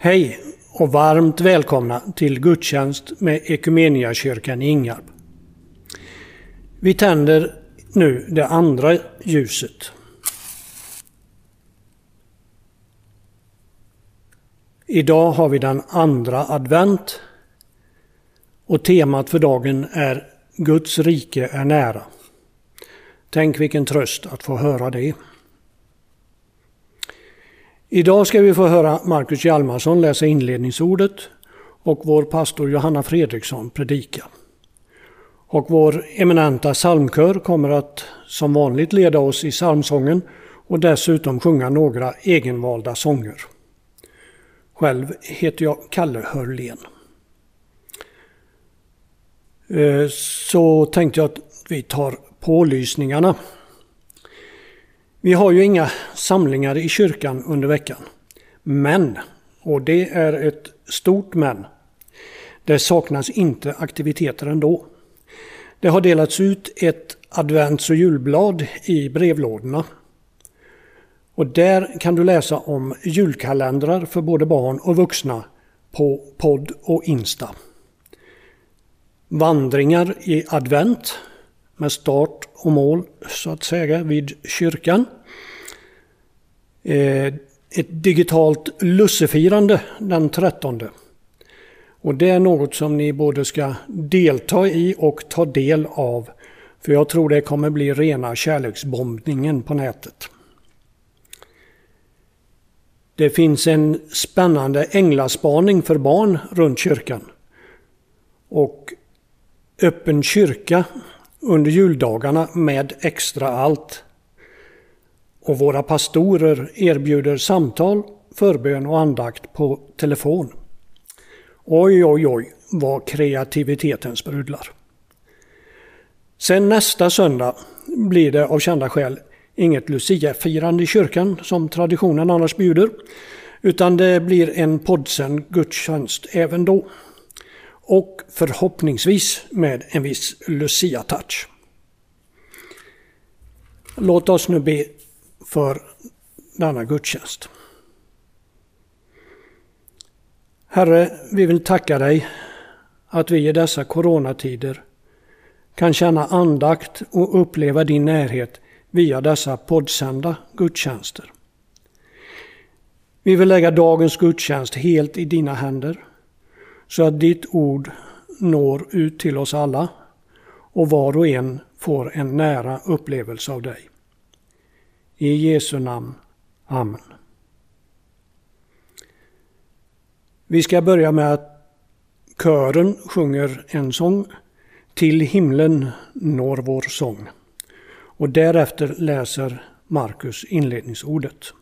Hej och varmt välkomna till gudstjänst med Ekumeniakyrkan i Ingarp. Vi tänder nu det andra ljuset. Idag har vi den andra advent och temat för dagen är Guds rike är nära. Tänk vilken tröst att få höra det. Idag ska vi få höra Marcus Hjalmarsson läsa inledningsordet och vår pastor Johanna Fredriksson predika. Och vår eminenta psalmkör kommer att som vanligt leda oss i psalmsången och dessutom sjunga några egenvalda sånger. Själv heter jag Kalle Hörlén. Eh, så tänkte jag att vi tar pålysningarna. Vi har ju inga samlingar i kyrkan under veckan. Men, och det är ett stort men, det saknas inte aktiviteter ändå. Det har delats ut ett advents och julblad i brevlådorna. Och där kan du läsa om julkalendrar för både barn och vuxna på podd och Insta. Vandringar i advent med start och mål så att säga vid kyrkan. Eh, ett digitalt lussefirande den 13. Och det är något som ni både ska delta i och ta del av. För jag tror det kommer bli rena kärleksbombningen på nätet. Det finns en spännande änglaspaning för barn runt kyrkan. Och öppen kyrka under juldagarna med extra allt. Och våra pastorer erbjuder samtal, förbön och andakt på telefon. Oj, oj, oj vad kreativiteten sprudlar. Sen nästa söndag blir det av kända skäl inget luciafirande i kyrkan som traditionen annars bjuder. Utan det blir en poddsänd gudstjänst även då och förhoppningsvis med en viss Lucia-touch. Låt oss nu be för denna gudstjänst. Herre, vi vill tacka dig att vi i dessa coronatider kan känna andakt och uppleva din närhet via dessa poddsända gudstjänster. Vi vill lägga dagens gudstjänst helt i dina händer så att ditt ord når ut till oss alla och var och en får en nära upplevelse av dig. I Jesu namn. Amen. Vi ska börja med att kören sjunger en sång Till himlen når vår sång. Och därefter läser Markus inledningsordet.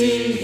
Upp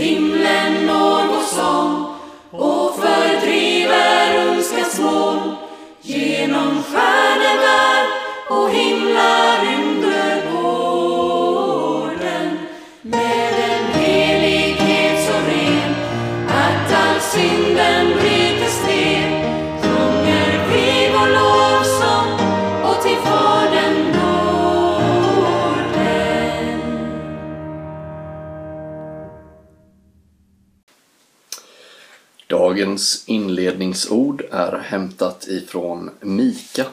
inledningsord är hämtat ifrån Mika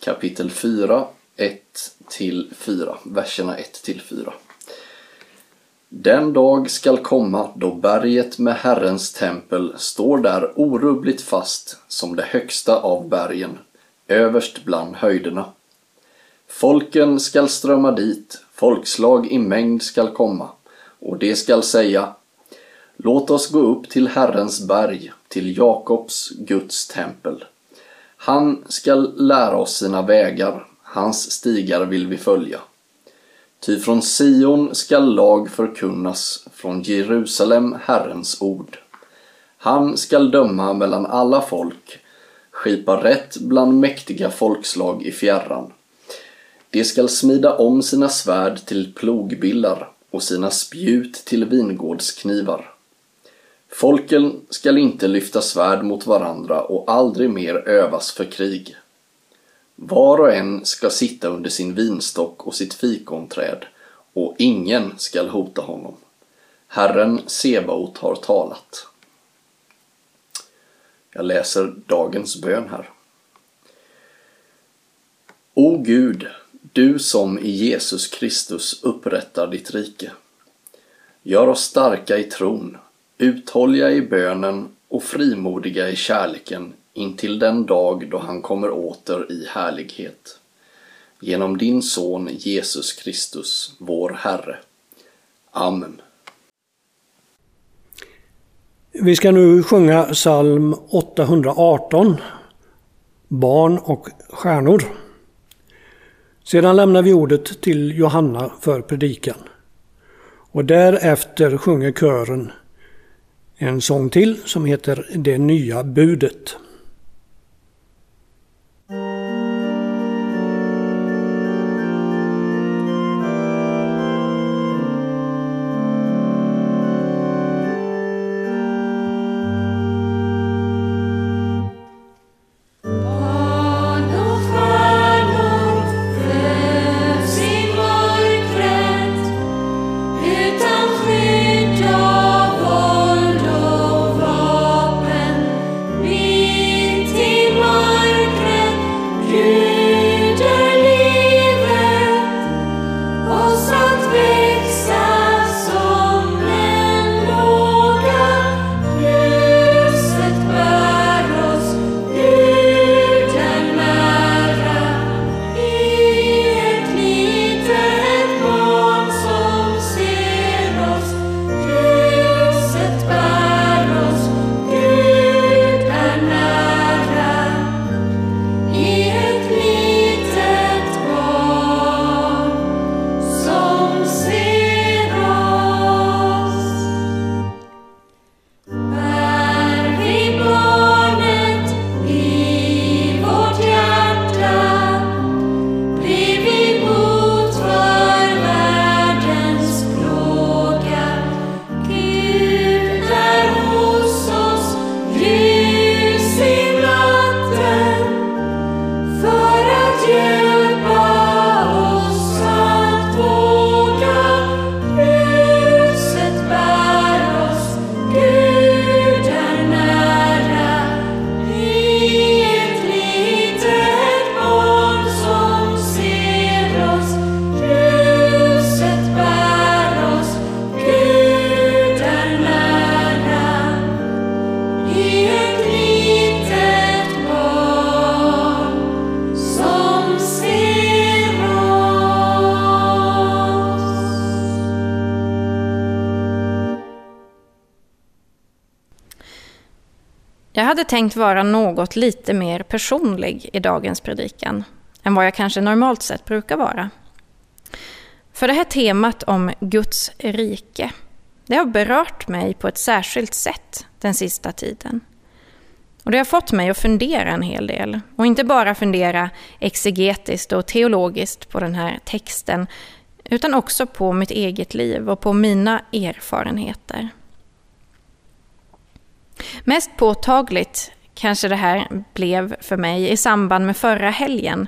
kapitel 4, 1-4, verserna 1-4. Den dag skall komma då berget med Herrens tempel står där orubbligt fast som det högsta av bergen, överst bland höjderna. Folken skall strömma dit, folkslag i mängd skall komma, och det skall säga Låt oss gå upp till Herrens berg, till Jakobs, Guds tempel. Han skall lära oss sina vägar, hans stigar vill vi följa. Ty från Sion skall lag förkunnas, från Jerusalem Herrens ord. Han skall döma mellan alla folk, skipa rätt bland mäktiga folkslag i fjärran. De skall smida om sina svärd till plogbillar och sina spjut till vingårdsknivar. Folken skall inte lyfta svärd mot varandra och aldrig mer övas för krig. Var och en ska sitta under sin vinstock och sitt fikonträd och ingen skall hota honom. Herren Sebaot har talat. Jag läser dagens bön här. O Gud, du som i Jesus Kristus upprättar ditt rike. Gör oss starka i tron, uthålliga i bönen och frimodiga i kärleken intill den dag då han kommer åter i härlighet. Genom din son Jesus Kristus, vår Herre. Amen. Vi ska nu sjunga psalm 818, Barn och stjärnor. Sedan lämnar vi ordet till Johanna för predikan. Och därefter sjunger kören en sång till som heter Det nya budet. Jag hade tänkt vara något lite mer personlig i dagens predikan än vad jag kanske normalt sett brukar vara. För det här temat om Guds rike, det har berört mig på ett särskilt sätt den sista tiden. Och det har fått mig att fundera en hel del. Och inte bara fundera exegetiskt och teologiskt på den här texten, utan också på mitt eget liv och på mina erfarenheter. Mest påtagligt kanske det här blev för mig i samband med förra helgen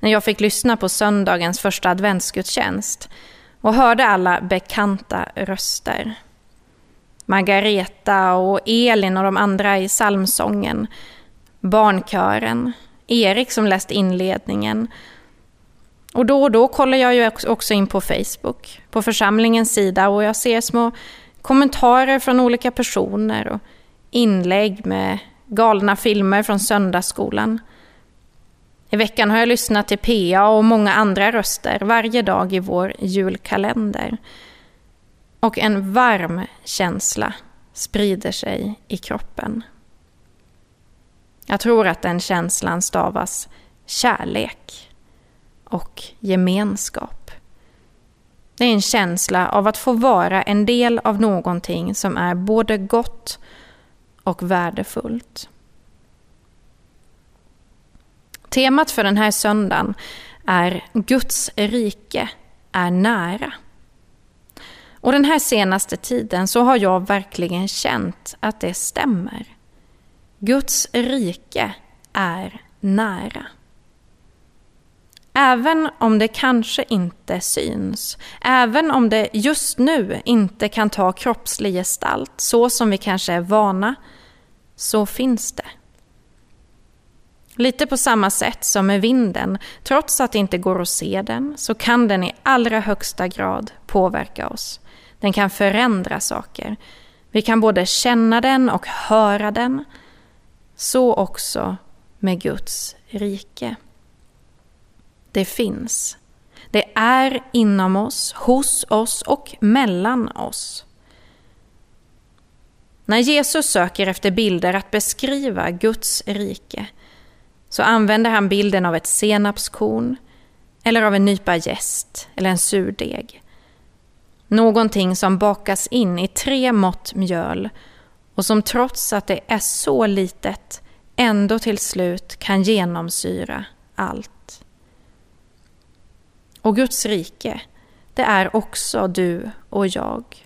när jag fick lyssna på söndagens första adventsgudstjänst och hörde alla bekanta röster. Margareta och Elin och de andra i psalmsången, barnkören, Erik som läste inledningen. Och då och då kollar jag ju också in på Facebook, på församlingens sida och jag ser små kommentarer från olika personer och inlägg med galna filmer från söndagsskolan. I veckan har jag lyssnat till PA och många andra röster varje dag i vår julkalender. Och en varm känsla sprider sig i kroppen. Jag tror att den känslan stavas kärlek och gemenskap. Det är en känsla av att få vara en del av någonting som är både gott och värdefullt. Temat för den här söndagen är Guds rike är nära. Och den här senaste tiden så har jag verkligen känt att det stämmer. Guds rike är nära. Även om det kanske inte syns, även om det just nu inte kan ta kroppslig gestalt så som vi kanske är vana, så finns det. Lite på samma sätt som med vinden, trots att det inte går att se den, så kan den i allra högsta grad påverka oss. Den kan förändra saker. Vi kan både känna den och höra den. Så också med Guds rike. Det finns. Det är inom oss, hos oss och mellan oss. När Jesus söker efter bilder att beskriva Guds rike så använder han bilden av ett senapskorn eller av en nypa jäst eller en surdeg. Någonting som bakas in i tre mått mjöl och som trots att det är så litet ändå till slut kan genomsyra allt. Och Guds rike, det är också du och jag.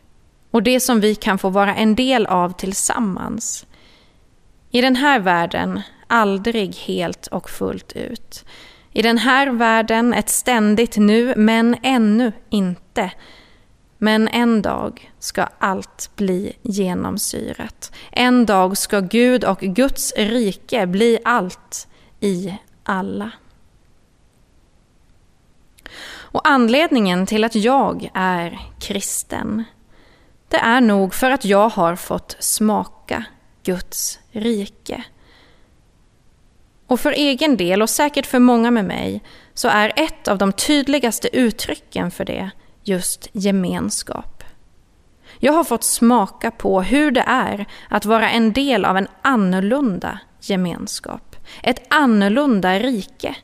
Och det som vi kan få vara en del av tillsammans. I den här världen aldrig helt och fullt ut. I den här världen ett ständigt nu, men ännu inte. Men en dag ska allt bli genomsyrat. En dag ska Gud och Guds rike bli allt i alla. Och anledningen till att jag är kristen, det är nog för att jag har fått smaka Guds rike. Och för egen del, och säkert för många med mig, så är ett av de tydligaste uttrycken för det just gemenskap. Jag har fått smaka på hur det är att vara en del av en annorlunda gemenskap. Ett annorlunda rike.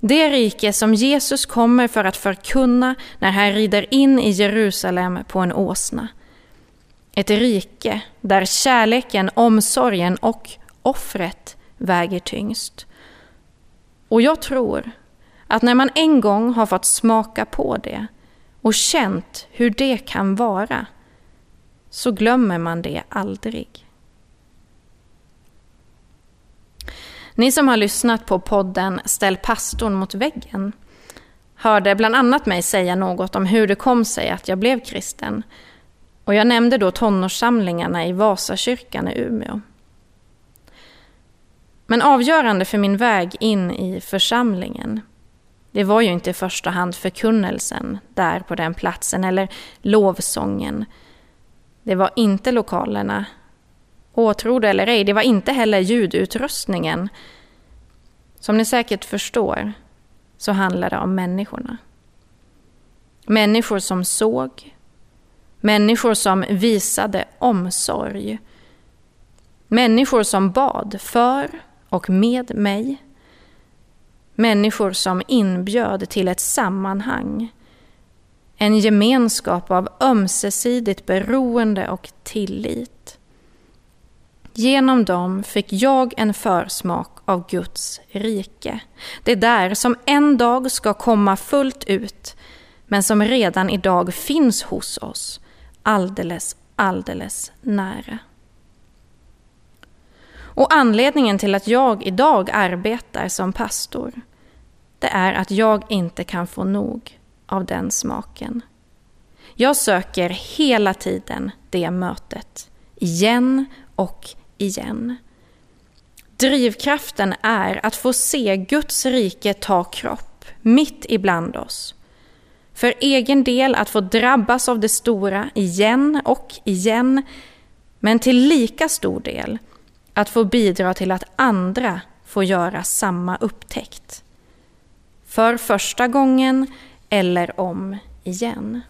Det rike som Jesus kommer för att förkunna när han rider in i Jerusalem på en åsna. Ett rike där kärleken, omsorgen och offret väger tyngst. Och jag tror att när man en gång har fått smaka på det och känt hur det kan vara, så glömmer man det aldrig. Ni som har lyssnat på podden Ställ pastorn mot väggen hörde bland annat mig säga något om hur det kom sig att jag blev kristen. Och jag nämnde då tonårssamlingarna i Vasakyrkan i Umeå. Men avgörande för min väg in i församlingen, det var ju inte i första hand förkunnelsen där på den platsen eller lovsången. Det var inte lokalerna. Och tro det eller ej, det var inte heller ljudutrustningen. Som ni säkert förstår så handlar det om människorna. Människor som såg, människor som visade omsorg, Människor som bad för och med mig. Människor som inbjöd till ett sammanhang. En gemenskap av ömsesidigt beroende och tillit. Genom dem fick jag en försmak av Guds rike. Det där som en dag ska komma fullt ut, men som redan idag finns hos oss, alldeles, alldeles nära. Och anledningen till att jag idag arbetar som pastor, det är att jag inte kan få nog av den smaken. Jag söker hela tiden det mötet, igen och igen. Drivkraften är att få se Guds rike ta kropp mitt ibland oss. För egen del att få drabbas av det stora igen och igen, men till lika stor del att få bidra till att andra får göra samma upptäckt. För första gången eller om igen.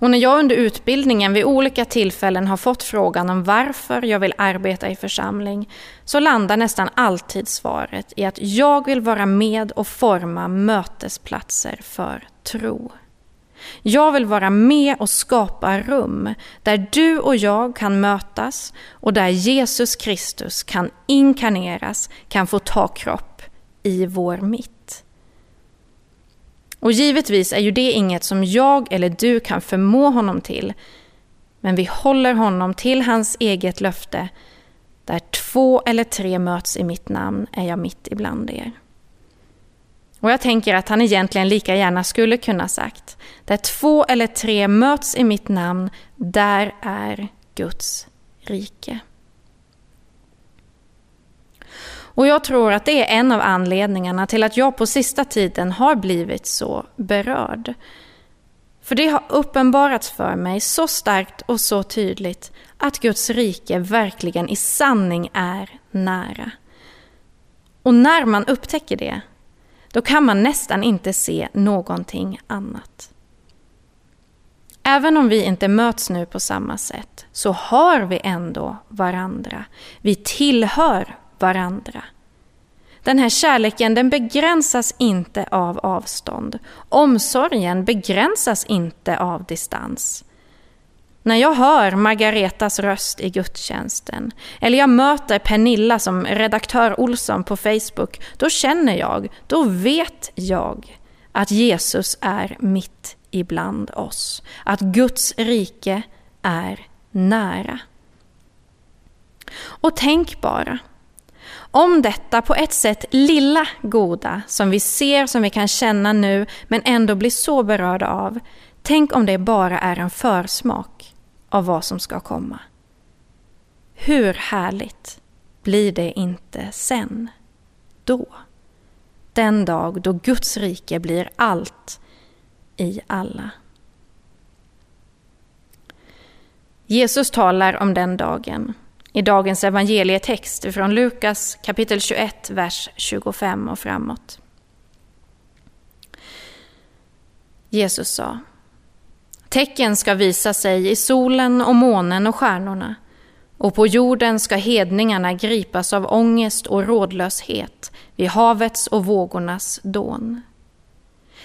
Och när jag under utbildningen vid olika tillfällen har fått frågan om varför jag vill arbeta i församling så landar nästan alltid svaret i att jag vill vara med och forma mötesplatser för tro. Jag vill vara med och skapa rum där du och jag kan mötas och där Jesus Kristus kan inkarneras, kan få ta kropp i vår mitt. Och givetvis är ju det inget som jag eller du kan förmå honom till, men vi håller honom till hans eget löfte där två eller tre möts i mitt namn är jag mitt ibland er. Och jag tänker att han egentligen lika gärna skulle kunna sagt, där två eller tre möts i mitt namn, där är Guds rike. Och jag tror att det är en av anledningarna till att jag på sista tiden har blivit så berörd. För det har uppenbarats för mig så starkt och så tydligt att Guds rike verkligen i sanning är nära. Och när man upptäcker det, då kan man nästan inte se någonting annat. Även om vi inte möts nu på samma sätt så har vi ändå varandra. Vi tillhör varandra. Den här kärleken den begränsas inte av avstånd. Omsorgen begränsas inte av distans. När jag hör Margaretas röst i gudstjänsten eller jag möter Pernilla som redaktör Olsson på Facebook, då känner jag, då vet jag att Jesus är mitt ibland oss. Att Guds rike är nära. Och tänk bara, om detta på ett sätt lilla goda som vi ser, som vi kan känna nu, men ändå blir så berörda av, tänk om det bara är en försmak av vad som ska komma. Hur härligt blir det inte sen? Då? Den dag då Guds rike blir allt i alla. Jesus talar om den dagen i dagens evangelietext från Lukas kapitel 21, vers 25 och framåt. Jesus sa Tecken ska visa sig i solen och månen och stjärnorna och på jorden ska hedningarna gripas av ångest och rådlöshet vid havets och vågornas dån.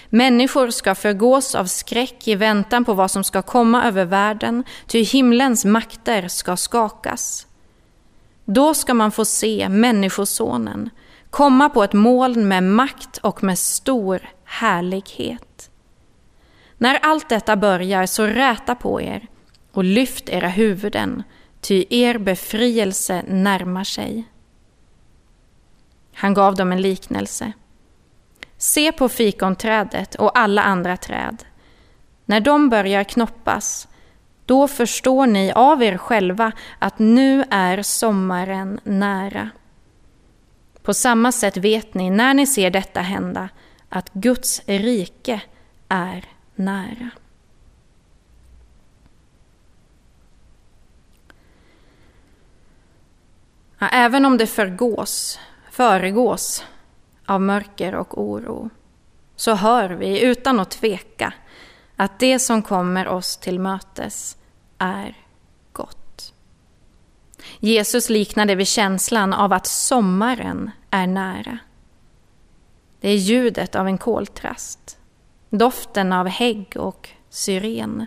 Människor ska förgås av skräck i väntan på vad som ska komma över världen, ty himlens makter ska skakas. Då ska man få se Människosonen komma på ett moln med makt och med stor härlighet. När allt detta börjar, så räta på er och lyft era huvuden, ty er befrielse närmar sig. Han gav dem en liknelse. Se på fikonträdet och alla andra träd. När de börjar knoppas då förstår ni av er själva att nu är sommaren nära. På samma sätt vet ni när ni ser detta hända att Guds rike är nära. Ja, även om det förgås, föregås av mörker och oro så hör vi utan att tveka att det som kommer oss till mötes är gott. Jesus liknar det vid känslan av att sommaren är nära. Det är ljudet av en koltrast, doften av hägg och syren.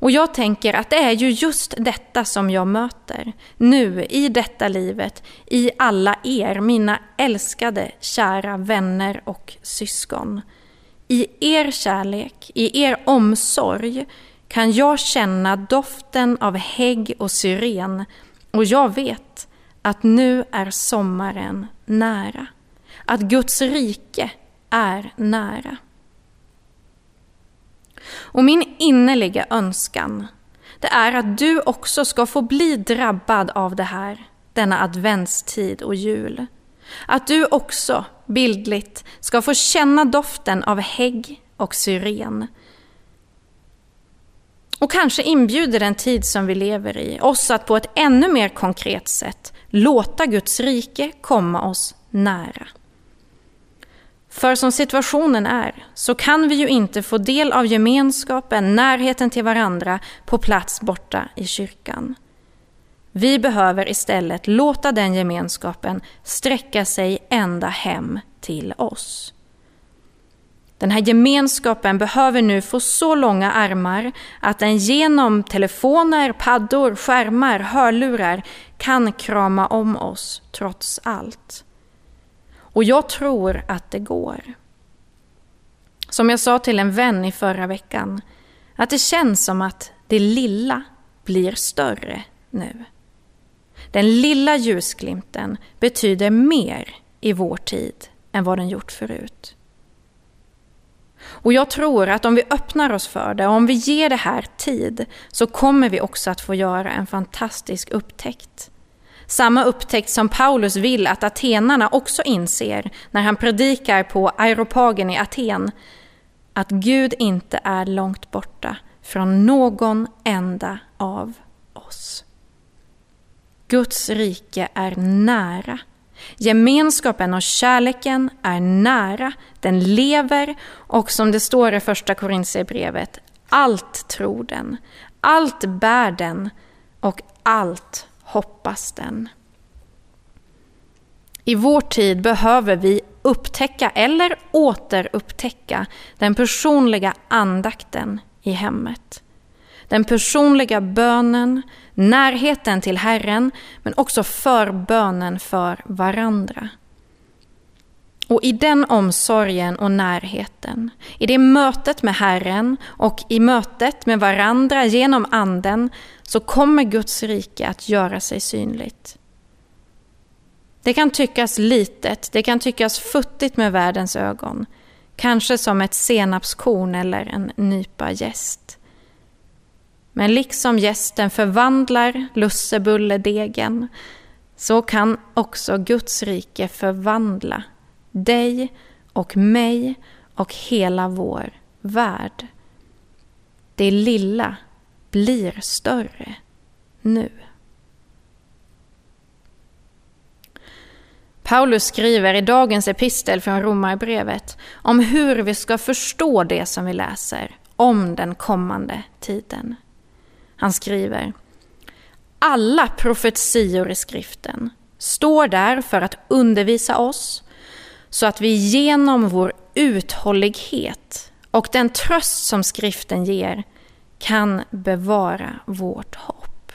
Och jag tänker att det är ju just detta som jag möter nu i detta livet, i alla er, mina älskade, kära vänner och syskon. I er kärlek, i er omsorg kan jag känna doften av hägg och syren och jag vet att nu är sommaren nära. Att Guds rike är nära. Och min innerliga önskan, det är att du också ska få bli drabbad av det här, denna adventstid och jul. Att du också, bildligt, ska få känna doften av hägg och syren. Och kanske inbjuder den tid som vi lever i oss att på ett ännu mer konkret sätt låta Guds rike komma oss nära. För som situationen är så kan vi ju inte få del av gemenskapen, närheten till varandra på plats borta i kyrkan. Vi behöver istället låta den gemenskapen sträcka sig ända hem till oss. Den här gemenskapen behöver nu få så långa armar att den genom telefoner, paddor, skärmar, hörlurar kan krama om oss trots allt. Och jag tror att det går. Som jag sa till en vän i förra veckan, att det känns som att det lilla blir större nu. Den lilla ljusglimten betyder mer i vår tid än vad den gjort förut. Och jag tror att om vi öppnar oss för det, och om vi ger det här tid, så kommer vi också att få göra en fantastisk upptäckt. Samma upptäckt som Paulus vill att atenarna också inser när han predikar på Aeropagen i Aten, att Gud inte är långt borta från någon enda av oss. Guds rike är nära. Gemenskapen och kärleken är nära, den lever och som det står i första Korintierbrevet, allt tror den, allt bär den och allt hoppas den. I vår tid behöver vi upptäcka eller återupptäcka den personliga andakten i hemmet. Den personliga bönen, närheten till Herren, men också förbönen för varandra. Och i den omsorgen och närheten, i det mötet med Herren och i mötet med varandra genom Anden, så kommer Guds rike att göra sig synligt. Det kan tyckas litet, det kan tyckas futtigt med världens ögon, kanske som ett senapskorn eller en nypa gäst. Men liksom gästen förvandlar lussebulledegen så kan också Guds rike förvandla dig och mig och hela vår värld. Det lilla blir större nu. Paulus skriver i dagens epistel från Romarbrevet om hur vi ska förstå det som vi läser om den kommande tiden. Han skriver Alla profetior i skriften står där för att undervisa oss så att vi genom vår uthållighet och den tröst som skriften ger kan bevara vårt hopp.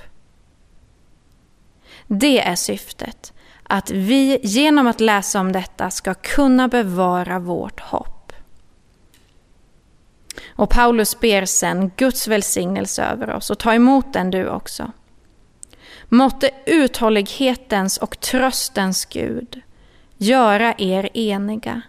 Det är syftet, att vi genom att läsa om detta ska kunna bevara vårt hopp. Och Paulus ber sen Guds välsignelse över oss och ta emot den du också. Måtte uthållighetens och tröstens Gud göra er eniga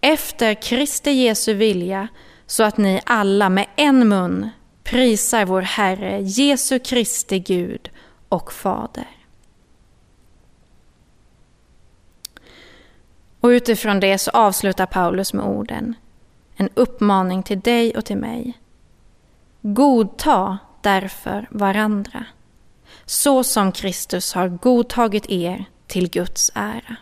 efter Kristi Jesu vilja så att ni alla med en mun prisar vår Herre Jesu Kristi Gud och Fader. Och utifrån det så avslutar Paulus med orden, en uppmaning till dig och till mig. Godta därför varandra, så som Kristus har godtagit er till Guds ära.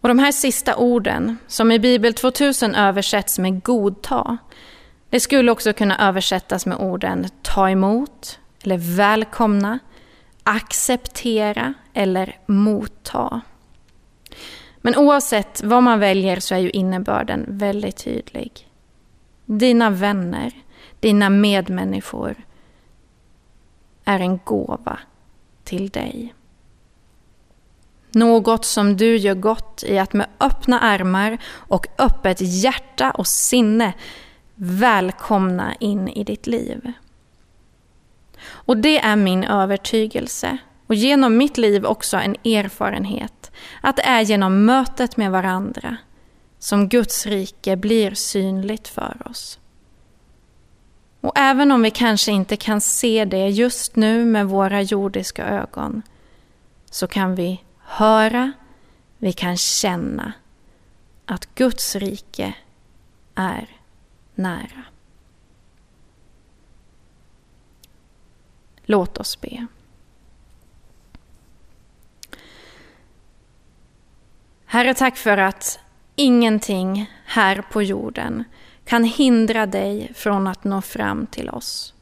Och de här sista orden, som i Bibel 2000 översätts med godta, det skulle också kunna översättas med orden ta emot, eller välkomna, acceptera eller motta. Men oavsett vad man väljer så är ju innebörden väldigt tydlig. Dina vänner, dina medmänniskor är en gåva till dig. Något som du gör gott i att med öppna armar och öppet hjärta och sinne välkomna in i ditt liv. Och det är min övertygelse och genom mitt liv också en erfarenhet att det är genom mötet med varandra som Guds rike blir synligt för oss. Och även om vi kanske inte kan se det just nu med våra jordiska ögon så kan vi höra, vi kan känna att Guds rike är nära. Låt oss be. Herre, tack för att ingenting här på jorden kan hindra dig från att nå fram till oss.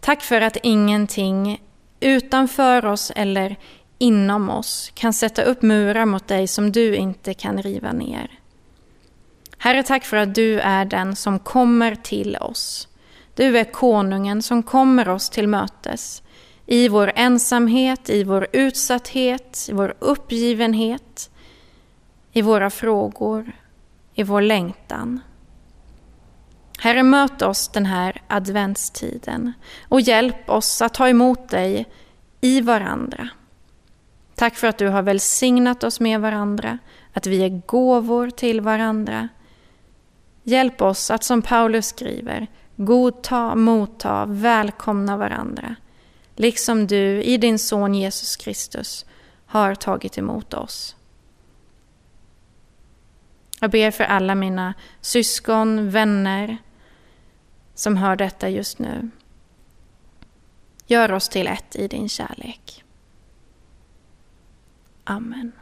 Tack för att ingenting utanför oss eller inom oss kan sätta upp murar mot dig som du inte kan riva ner. Herre, tack för att du är den som kommer till oss. Du är konungen som kommer oss till mötes i vår ensamhet, i vår utsatthet, i vår uppgivenhet, i våra frågor, i vår längtan. Herre, möt oss den här adventstiden och hjälp oss att ta emot dig i varandra. Tack för att du har välsignat oss med varandra, att vi är gåvor till varandra. Hjälp oss att som Paulus skriver, godta, motta, välkomna varandra, liksom du i din son Jesus Kristus har tagit emot oss. Jag ber för alla mina syskon, vänner som hör detta just nu. Gör oss till ett i din kärlek. Amen.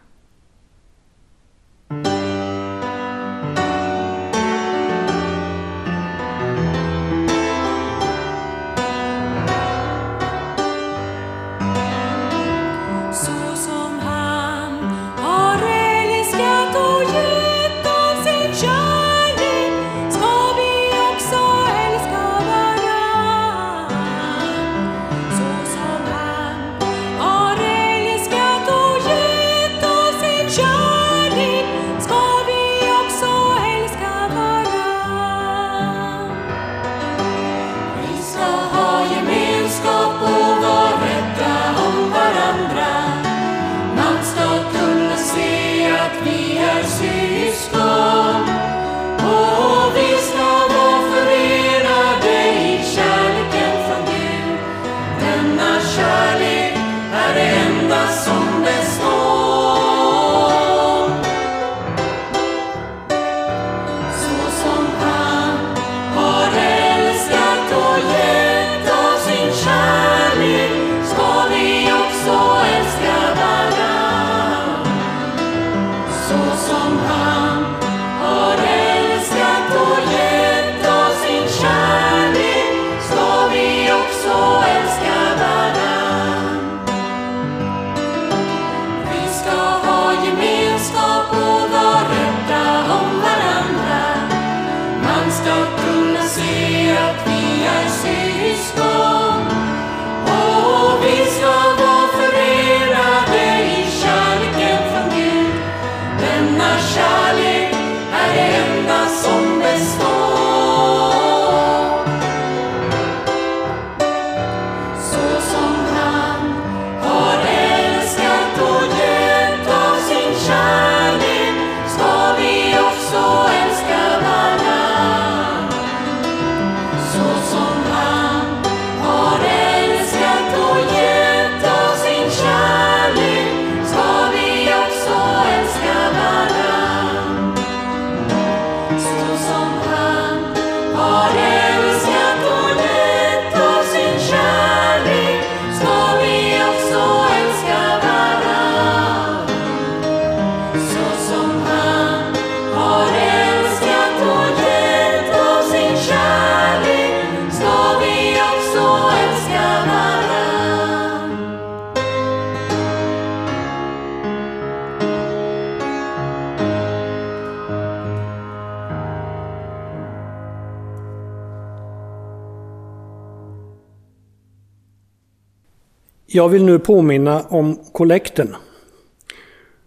Jag vill nu påminna om kollekten.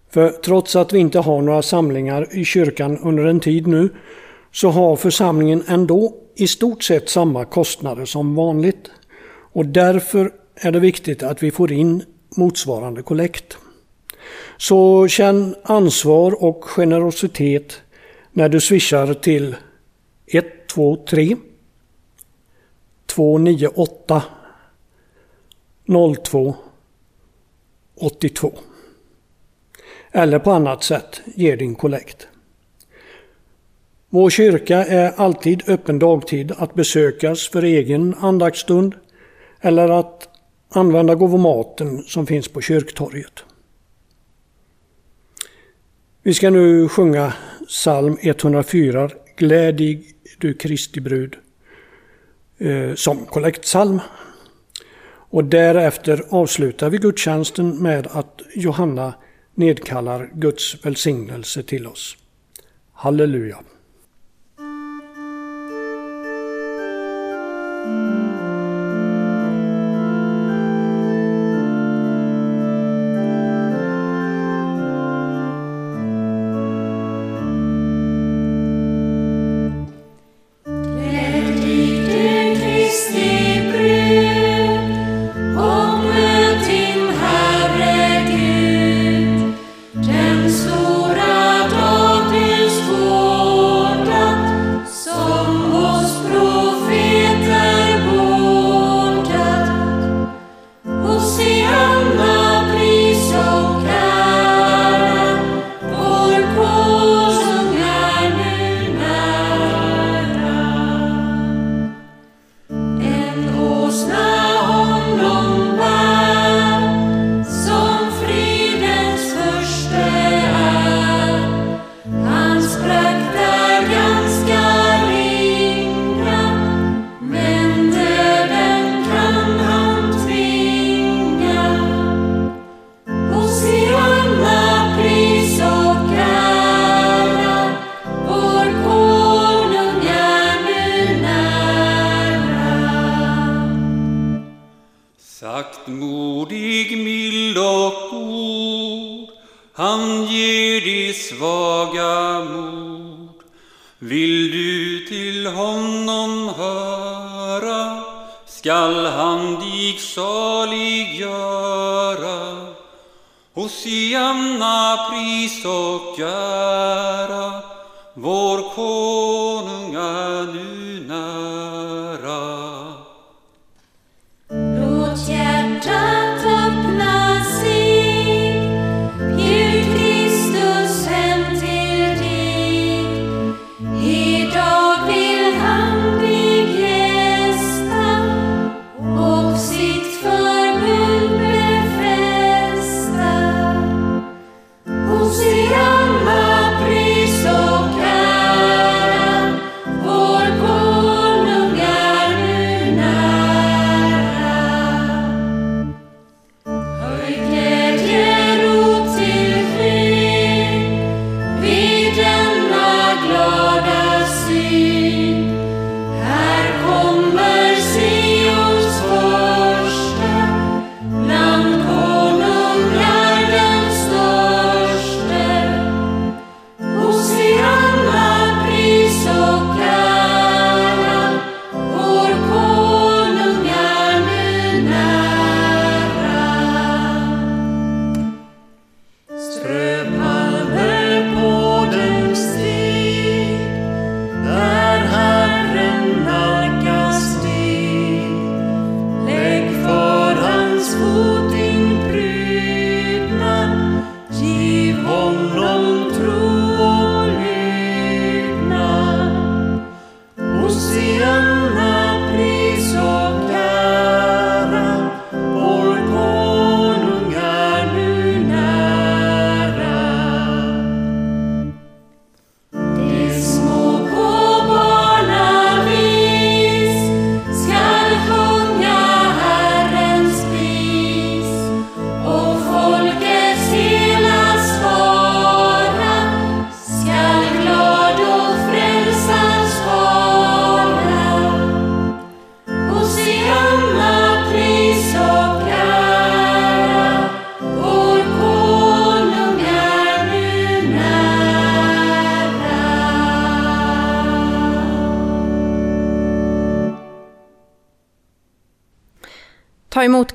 För trots att vi inte har några samlingar i kyrkan under en tid nu så har församlingen ändå i stort sett samma kostnader som vanligt. Och därför är det viktigt att vi får in motsvarande kollekt. Så känn ansvar och generositet när du swishar till 123 298 02 82 eller på annat sätt ge din kollekt. Vår kyrka är alltid öppen dagtid att besökas för egen andaktsstund eller att använda gåvomaten som finns på kyrktorget. Vi ska nu sjunga psalm 104, Glädig du Kristi brud, eh, som kollektpsalm. Och därefter avslutar vi gudstjänsten med att Johanna nedkallar Guds välsignelse till oss. Halleluja!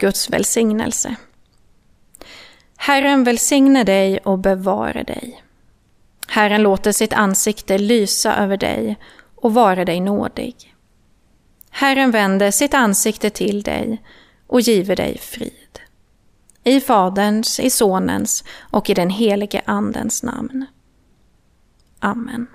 Guds välsignelse. Herren välsigne dig och bevare dig. Herren låter sitt ansikte lysa över dig och vara dig nådig. Herren vänder sitt ansikte till dig och giver dig frid. I Faderns, i Sonens och i den helige Andens namn. Amen.